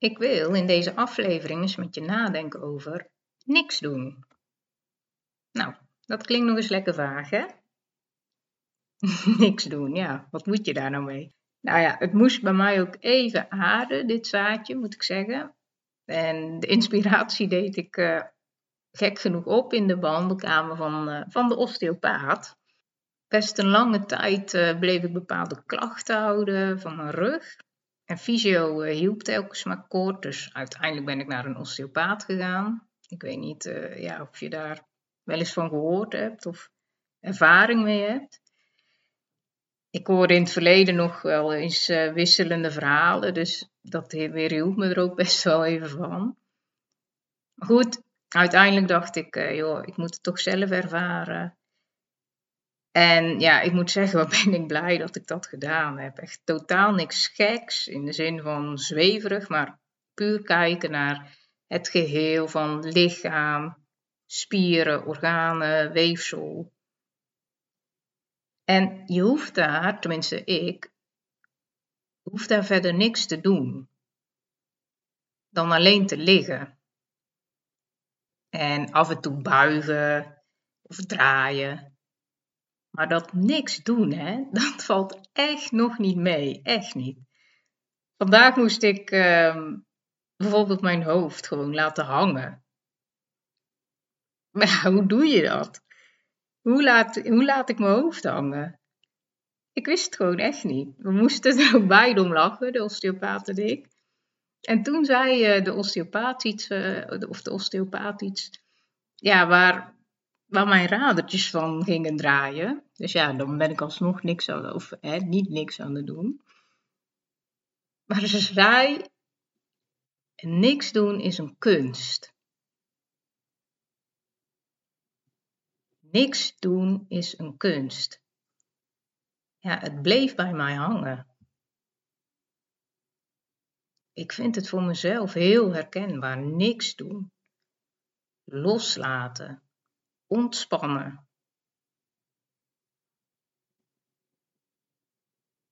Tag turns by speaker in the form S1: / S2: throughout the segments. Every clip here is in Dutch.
S1: Ik wil in deze aflevering eens met je nadenken over niks doen. Nou, dat klinkt nog eens lekker vaag, hè? niks doen, ja, wat moet je daar nou mee? Nou ja, het moest bij mij ook even aarden, dit zaadje, moet ik zeggen. En de inspiratie deed ik uh, gek genoeg op in de behandelkamer van, uh, van de osteopaat. Best een lange tijd uh, bleef ik bepaalde klachten houden van mijn rug. En fysio hielp telkens maar kort, dus uiteindelijk ben ik naar een osteopaat gegaan. Ik weet niet ja, of je daar wel eens van gehoord hebt of ervaring mee hebt ik hoorde in het verleden nog wel eens uh, wisselende verhalen, dus dat weerhield me er ook best wel even van. Goed, uiteindelijk dacht ik, joh, ik moet het toch zelf ervaren. En ja, ik moet zeggen, wat ben ik blij dat ik dat gedaan heb. Echt totaal niks geks in de zin van zweverig, maar puur kijken naar het geheel van lichaam, spieren, organen, weefsel. En je hoeft daar, tenminste ik, hoeft daar verder niks te doen dan alleen te liggen. En af en toe buigen of draaien. Maar dat niks doen, hè, dat valt echt nog niet mee. Echt niet. Vandaag moest ik uh, bijvoorbeeld mijn hoofd gewoon laten hangen. Maar hoe doe je dat? Hoe laat, hoe laat ik mijn hoofd hangen? Ik wist het gewoon echt niet. We moesten er ook beide om lachen, de osteopaat en ik. En toen zei uh, de osteopaat iets, uh, of de osteopaat iets, ja, waar, waar mijn radertjes van gingen draaien. Dus ja, dan ben ik alsnog niks aan, of hè, niet niks aan het doen. Maar ze zei, niks doen is een kunst. Niks doen is een kunst. Ja, het bleef bij mij hangen. Ik vind het voor mezelf heel herkenbaar. Niks doen. Loslaten. Ontspannen.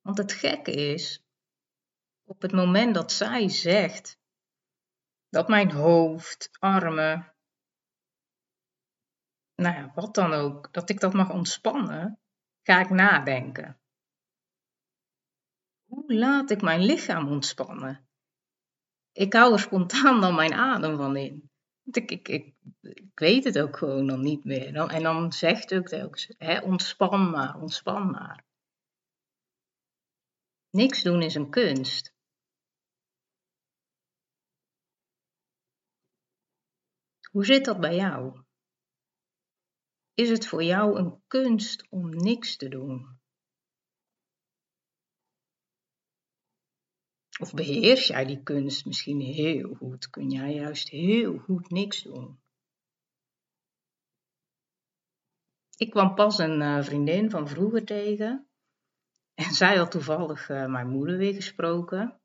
S1: Want het gekke is, op het moment dat zij zegt dat mijn hoofd, armen, nou ja, wat dan ook, dat ik dat mag ontspannen, ga ik nadenken. Hoe laat ik mijn lichaam ontspannen? Ik hou er spontaan dan mijn adem van in. Ik, ik, ik, ik weet het ook gewoon dan niet meer. En dan zegt ook telkens, hè, ontspan maar, ontspan maar. Niks doen is een kunst. Hoe zit dat bij jou? Is het voor jou een kunst om niks te doen? Of beheers jij die kunst misschien heel goed? Kun jij juist heel goed niks doen? Ik kwam pas een uh, vriendin van vroeger tegen. En zij had toevallig uh, mijn moeder weer gesproken.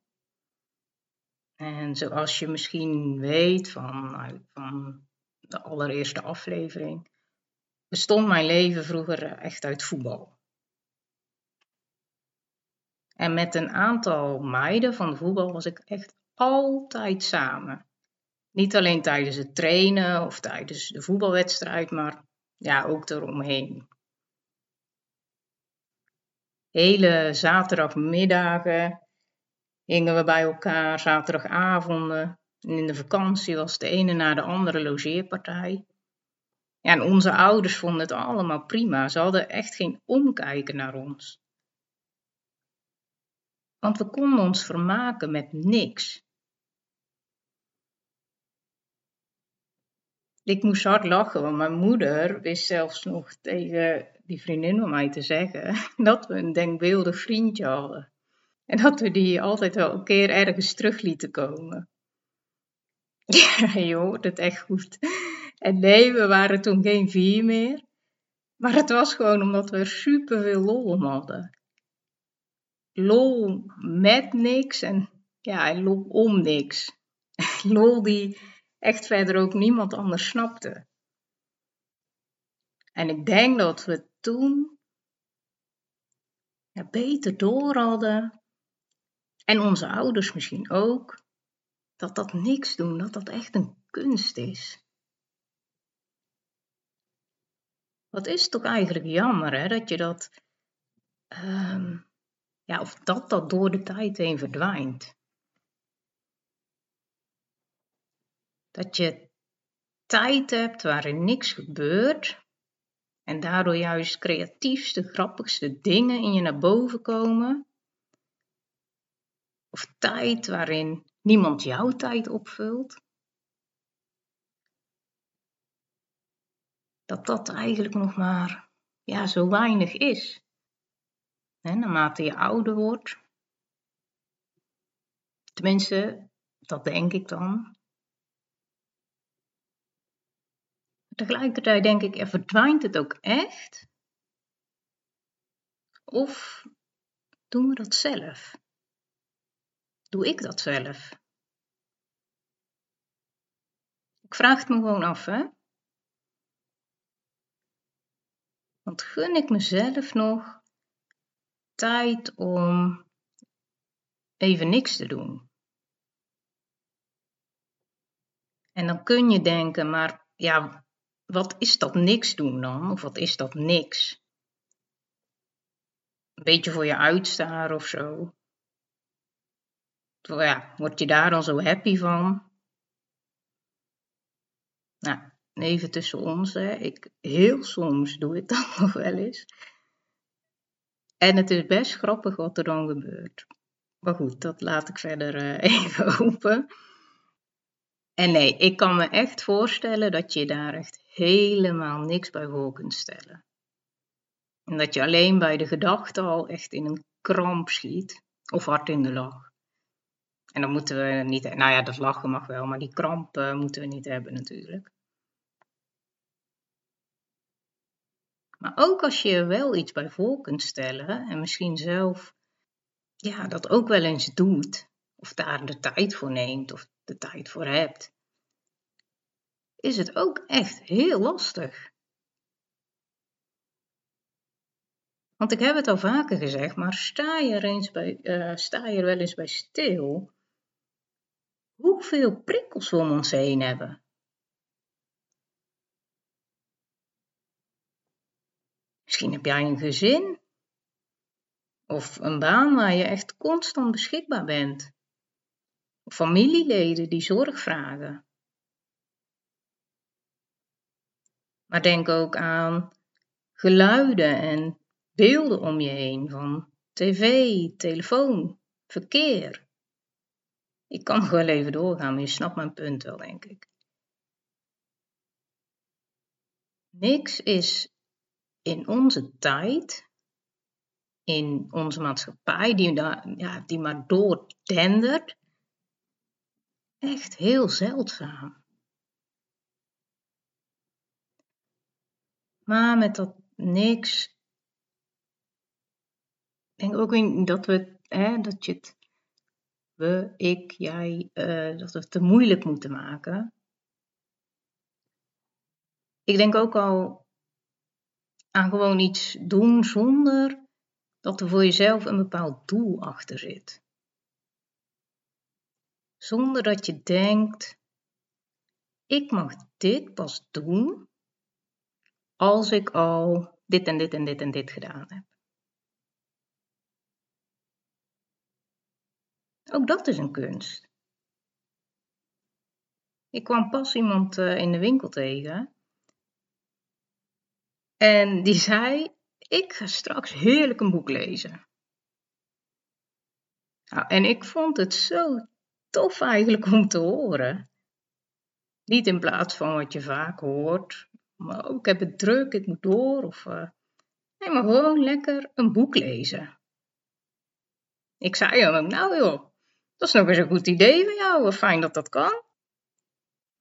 S1: En zoals je misschien weet van, nou, van de allereerste aflevering, bestond mijn leven vroeger eh, echt uit voetbal. En met een aantal meiden van de voetbal was ik echt altijd samen. Niet alleen tijdens het trainen of tijdens de voetbalwedstrijd, maar ja, ook eromheen. Hele zaterdagmiddagen hingen we bij elkaar, zaterdagavonden. En in de vakantie was de ene na de andere logeerpartij. Ja, en onze ouders vonden het allemaal prima. Ze hadden echt geen omkijken naar ons. Want we konden ons vermaken met niks. Ik moest hard lachen, want mijn moeder wist zelfs nog tegen die vriendin van mij te zeggen dat we een denkbeeldig vriendje hadden. En dat we die altijd wel een keer ergens terug lieten komen. Ja, je hoort het echt goed. En nee, we waren toen geen vier meer. Maar het was gewoon omdat we super veel lol om hadden. Lol met niks en ja, lol om niks. Lol die echt verder ook niemand anders snapte. En ik denk dat we toen ja, beter door hadden. En onze ouders misschien ook. Dat dat niks doen, dat dat echt een kunst is. Wat is toch eigenlijk jammer, hè? Dat je dat. Ehm, ja, of dat dat door de tijd heen verdwijnt. Dat je tijd hebt waarin niks gebeurt. En daardoor juist creatiefste, grappigste dingen in je naar boven komen. Of tijd waarin niemand jouw tijd opvult. Dat dat eigenlijk nog maar ja, zo weinig is. Naarmate je ouder wordt. Tenminste, dat denk ik dan. Tegelijkertijd denk ik, er verdwijnt het ook echt? Of doen we dat zelf? Doe ik dat zelf? Ik vraag het me gewoon af, hè? Want gun ik mezelf nog tijd om even niks te doen? En dan kun je denken, maar ja, wat is dat niks doen dan? Of wat is dat niks? Een beetje voor je uitstaren of zo. Ja, word je daar dan zo happy van? Nou, even tussen ons, hè. Ik, heel soms doe ik dat nog wel eens. En het is best grappig wat er dan gebeurt. Maar goed, dat laat ik verder uh, even open. En nee, ik kan me echt voorstellen dat je daar echt helemaal niks bij voor kunt stellen. En dat je alleen bij de gedachte al echt in een kramp schiet of hard in de lach. En dan moeten we niet, nou ja, dat lachen mag wel, maar die kramp uh, moeten we niet hebben natuurlijk. Maar ook als je wel iets bij voor kunt stellen en misschien zelf ja, dat ook wel eens doet, of daar de tijd voor neemt of de tijd voor hebt, is het ook echt heel lastig. Want ik heb het al vaker gezegd, maar sta je eens bij, uh, sta je er wel eens bij stil hoeveel prikkels we om ons heen hebben? Misschien heb jij een gezin of een baan waar je echt constant beschikbaar bent. Familieleden die zorg vragen. Maar denk ook aan geluiden en beelden om je heen van tv, telefoon, verkeer. Ik kan nog wel even doorgaan, maar je snapt mijn punt wel, denk ik. Niks is in onze tijd, in onze maatschappij, die, ja, die maar doordendert, echt heel zeldzaam. Maar met dat niks. Ik denk ook dat we, hè, dat je het, we, ik, jij, uh, dat we het te moeilijk moeten maken. Ik denk ook al aan gewoon iets doen zonder dat er voor jezelf een bepaald doel achter zit. Zonder dat je denkt, ik mag dit pas doen als ik al dit en dit en dit en dit gedaan heb. Ook dat is een kunst. Ik kwam pas iemand uh, in de winkel tegen. En die zei: Ik ga straks heerlijk een boek lezen. Nou, en ik vond het zo tof eigenlijk om te horen. Niet in plaats van wat je vaak hoort, maar ook, ik heb het druk, ik moet door. Of uh, nee, maar gewoon lekker een boek lezen. Ik zei hem, nou joh, dat is nog eens een goed idee van jou, fijn dat dat kan.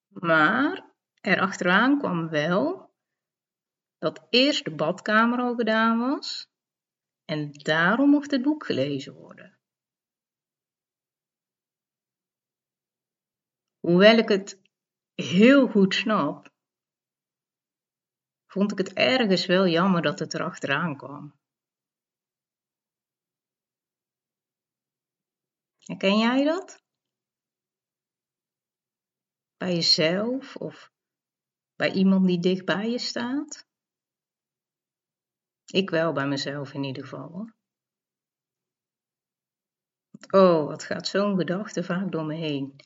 S1: Maar erachteraan kwam wel dat eerst de badkamer al gedaan was en daarom mocht het boek gelezen worden. Hoewel ik het heel goed snap, vond ik het ergens wel jammer dat het erachteraan kwam. Herken jij dat? Bij jezelf of bij iemand die dicht bij je staat? Ik wel bij mezelf in ieder geval. Oh, wat gaat zo'n gedachte vaak door me heen.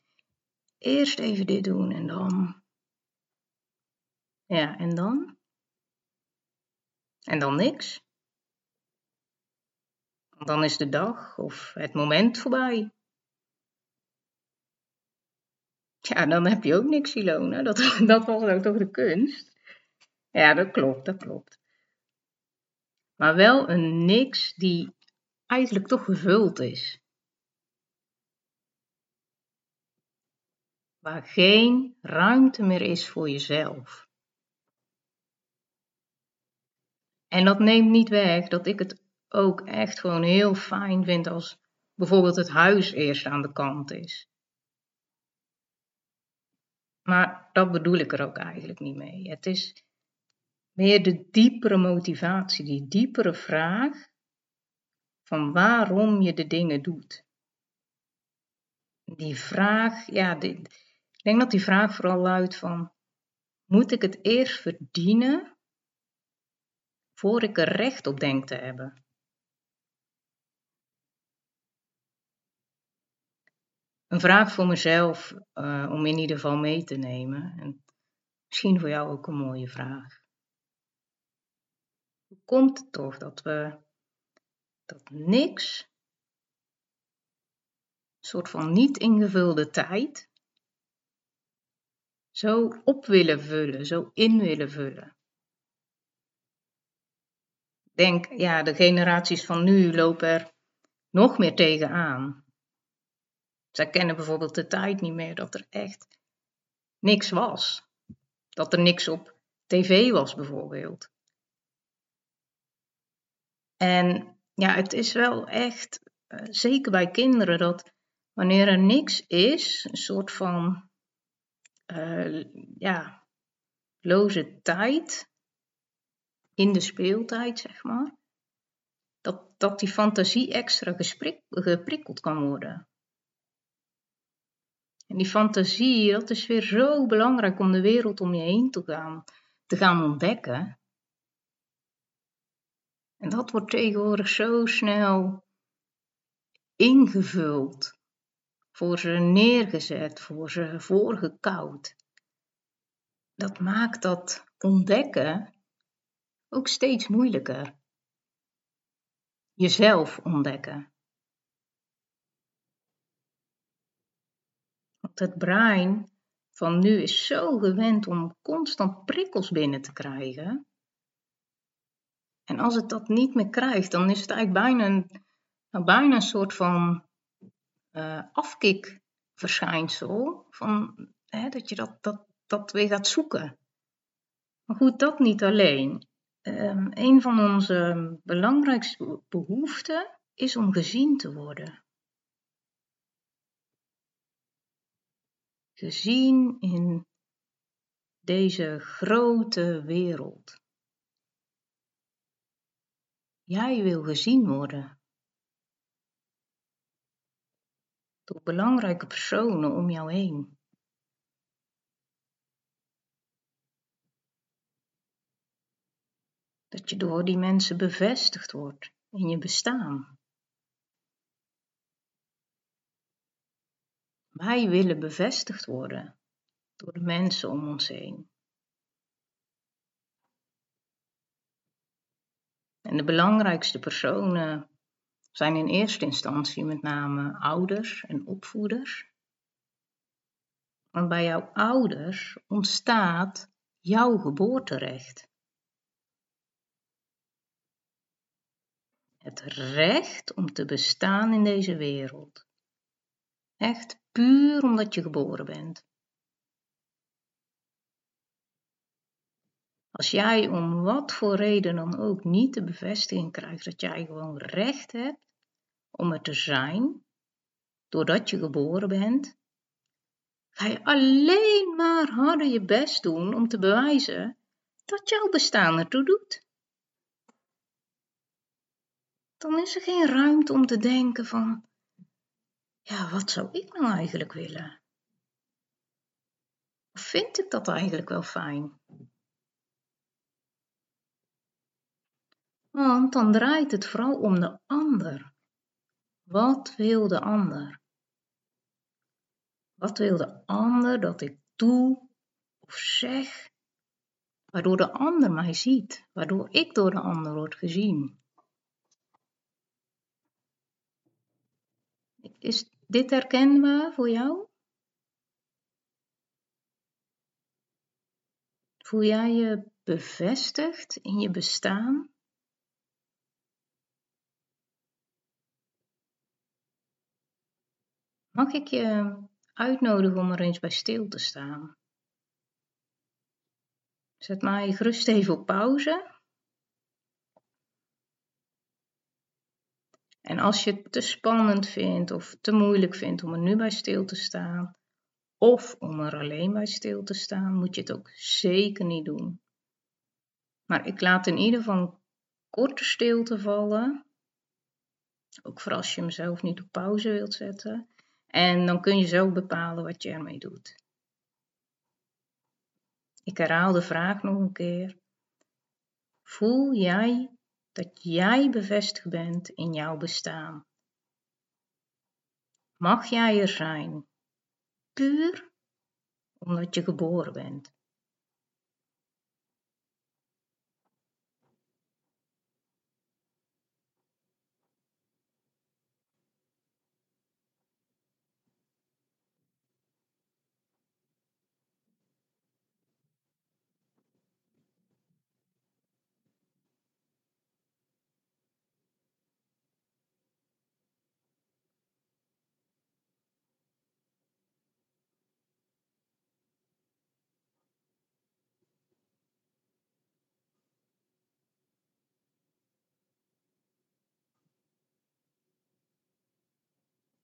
S1: Eerst even dit doen en dan. Ja, en dan? En dan niks. Dan is de dag of het moment voorbij. Ja, dan heb je ook niks, Ilona. Dat, dat was ook toch de kunst? Ja, dat klopt, dat klopt. Maar wel een niks die eigenlijk toch gevuld is. Waar geen ruimte meer is voor jezelf. En dat neemt niet weg dat ik het ook echt gewoon heel fijn vind als bijvoorbeeld het huis eerst aan de kant is. Maar dat bedoel ik er ook eigenlijk niet mee. Het is meer de diepere motivatie, die diepere vraag van waarom je de dingen doet. Die vraag, ja, ik denk dat die vraag vooral luidt van, moet ik het eerst verdienen voor ik er recht op denk te hebben? Een vraag voor mezelf uh, om in ieder geval mee te nemen. En misschien voor jou ook een mooie vraag. Hoe komt het toch dat we dat niks, een soort van niet ingevulde tijd, zo op willen vullen, zo in willen vullen? Denk, ja, de generaties van nu lopen er nog meer tegenaan. Zij kennen bijvoorbeeld de tijd niet meer dat er echt niks was. Dat er niks op tv was, bijvoorbeeld. En ja, het is wel echt, uh, zeker bij kinderen, dat wanneer er niks is, een soort van, uh, ja, loze tijd in de speeltijd, zeg maar, dat, dat die fantasie extra geprikkeld kan worden. En die fantasie, dat is weer zo belangrijk om de wereld om je heen te gaan, te gaan ontdekken. En dat wordt tegenwoordig zo snel ingevuld, voor ze neergezet, voor ze voorgekoud. Dat maakt dat ontdekken ook steeds moeilijker. Jezelf ontdekken. Want het brein van nu is zo gewend om constant prikkels binnen te krijgen. En als het dat niet meer krijgt, dan is het eigenlijk bijna een, nou, bijna soort van uh, afkikverschijnsel. Van, hè, dat je dat, dat, dat weer gaat zoeken. Maar goed, dat niet alleen. Um, een van onze belangrijkste behoeften is om gezien te worden. gezien in deze grote wereld. Jij wil gezien worden. Door belangrijke personen om jou heen. Dat je door die mensen bevestigd wordt in je bestaan. Wij willen bevestigd worden door de mensen om ons heen. En de belangrijkste personen zijn in eerste instantie met name ouders en opvoeders. Want bij jouw ouders ontstaat jouw geboorterecht. Het recht om te bestaan in deze wereld. Echt puur omdat je geboren bent. Als jij om wat voor reden dan ook niet de bevestiging krijgt dat jij gewoon recht hebt om er te zijn, doordat je geboren bent, ga je alleen maar harder je best doen om te bewijzen dat jouw bestaan ertoe doet. Dan is er geen ruimte om te denken van, ja, wat zou ik nou eigenlijk willen? Of vind ik dat eigenlijk wel fijn? Want dan draait het vooral om de ander. Wat wil de ander? Wat wil de ander dat ik doe of zeg, waardoor de ander mij ziet, waardoor ik door de ander word gezien? Is dit herkenbaar voor jou? Voel jij je bevestigd in je bestaan? Mag ik je uitnodigen om er eens bij stil te staan? Zet mij gerust even op pauze. En als je het te spannend vindt of te moeilijk vindt om er nu bij stil te staan, of om er alleen bij stil te staan, moet je het ook zeker niet doen. Maar ik laat in ieder geval korte stilte vallen, ook voor als je hem zelf niet op pauze wilt zetten. En dan kun je zelf bepalen wat je ermee doet. Ik herhaal de vraag nog een keer. Voel jij dat jij bevestigd bent in jouw bestaan? Mag jij er zijn, puur omdat je geboren bent?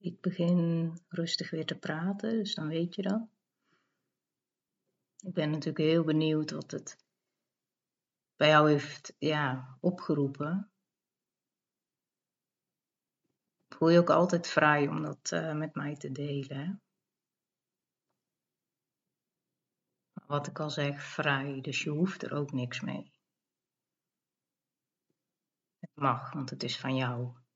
S1: Ik begin rustig weer te praten, dus dan weet je dat. Ik ben natuurlijk heel benieuwd wat het bij jou heeft ja, opgeroepen. Voel je ook altijd vrij om dat uh, met mij te delen. Wat ik al zeg, vrij, dus je hoeft er ook niks mee. Het mag, want het is van jou.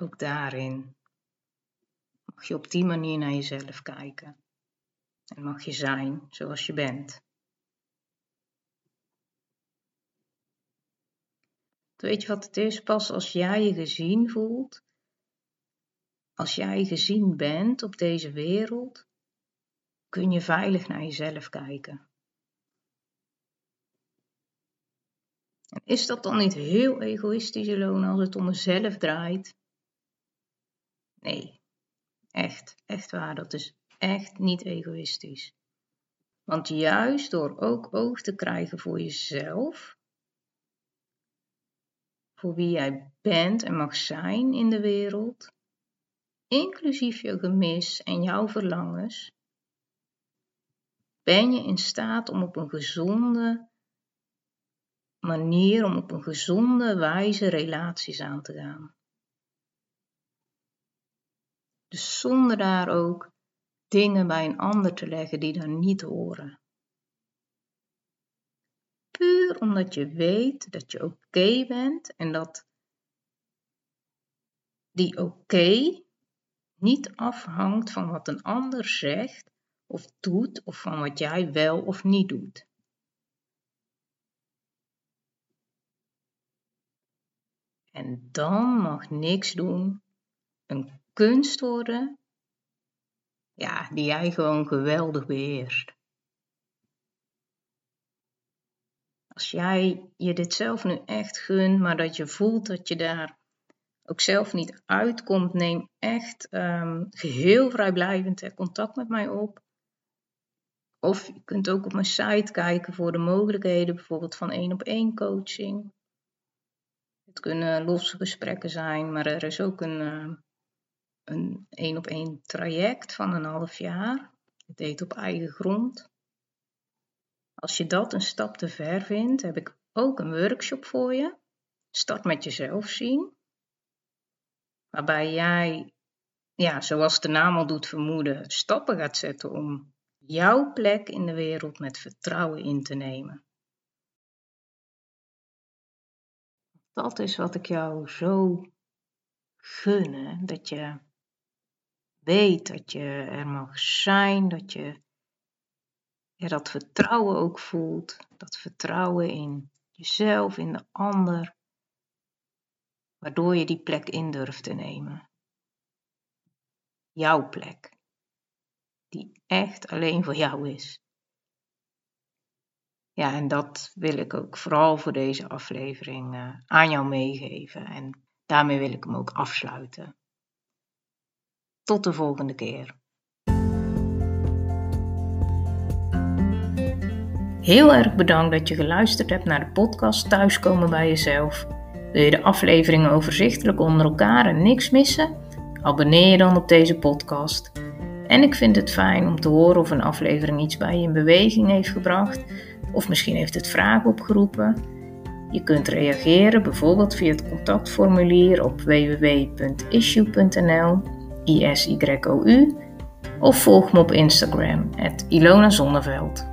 S1: Ook daarin mag je op die manier naar jezelf kijken. En mag je zijn zoals je bent. Weet je wat het is? Pas als jij je gezien voelt, als jij gezien bent op deze wereld, kun je veilig naar jezelf kijken. En is dat dan niet heel egoïstisch, Ilona, als het om mezelf draait? Nee, echt, echt waar. Dat is echt niet egoïstisch. Want juist door ook oog te krijgen voor jezelf, voor wie jij bent en mag zijn in de wereld, inclusief je gemis en jouw verlangens, ben je in staat om op een gezonde manier, om op een gezonde wijze relaties aan te gaan. Dus zonder daar ook dingen bij een ander te leggen die daar niet horen. Puur omdat je weet dat je oké bent en dat die oké niet afhangt van wat een ander zegt of doet of van wat jij wel of niet doet. En dan mag niks doen een kunst worden, ja, die jij gewoon geweldig beheerst. Als jij je dit zelf nu echt gunt, maar dat je voelt dat je daar ook zelf niet uitkomt, neem echt um, geheel vrijblijvend contact met mij op. Of je kunt ook op mijn site kijken voor de mogelijkheden, bijvoorbeeld van één op één coaching. Het kunnen losse gesprekken zijn, maar er is ook een ehm, een één op één traject van een half jaar. Het heet op eigen grond. Als je dat een stap te ver vindt, heb ik ook een workshop voor je. Start met jezelf zien. Waarbij jij, ja, zoals de naam al doet vermoeden, stappen gaat zetten om jouw plek in de wereld met vertrouwen in te nemen. Dat is wat ik jou zo gun, dat je weet dat je er mag zijn, dat je dat vertrouwen ook voelt, dat vertrouwen in jezelf, in de ander, waardoor je die plek in durft te nemen. Jouw plek, die echt alleen voor jou is. Ja, en dat wil ik ook vooral voor deze aflevering uh, aan jou meegeven. En daarmee wil ik hem ook afsluiten. Tot de volgende keer. Heel erg bedankt dat je geluisterd hebt naar de podcast Thuiskomen bij jezelf. Wil je de afleveringen overzichtelijk onder elkaar en niks missen? Abonneer je dan op deze podcast. En ik vind het fijn om te horen of een aflevering iets bij je in beweging heeft gebracht, of misschien heeft het vragen opgeroepen. Je kunt reageren bijvoorbeeld via het contactformulier op www.issue.nl ISYOU. Of volg me op Instagram, Ilona Zonneveld.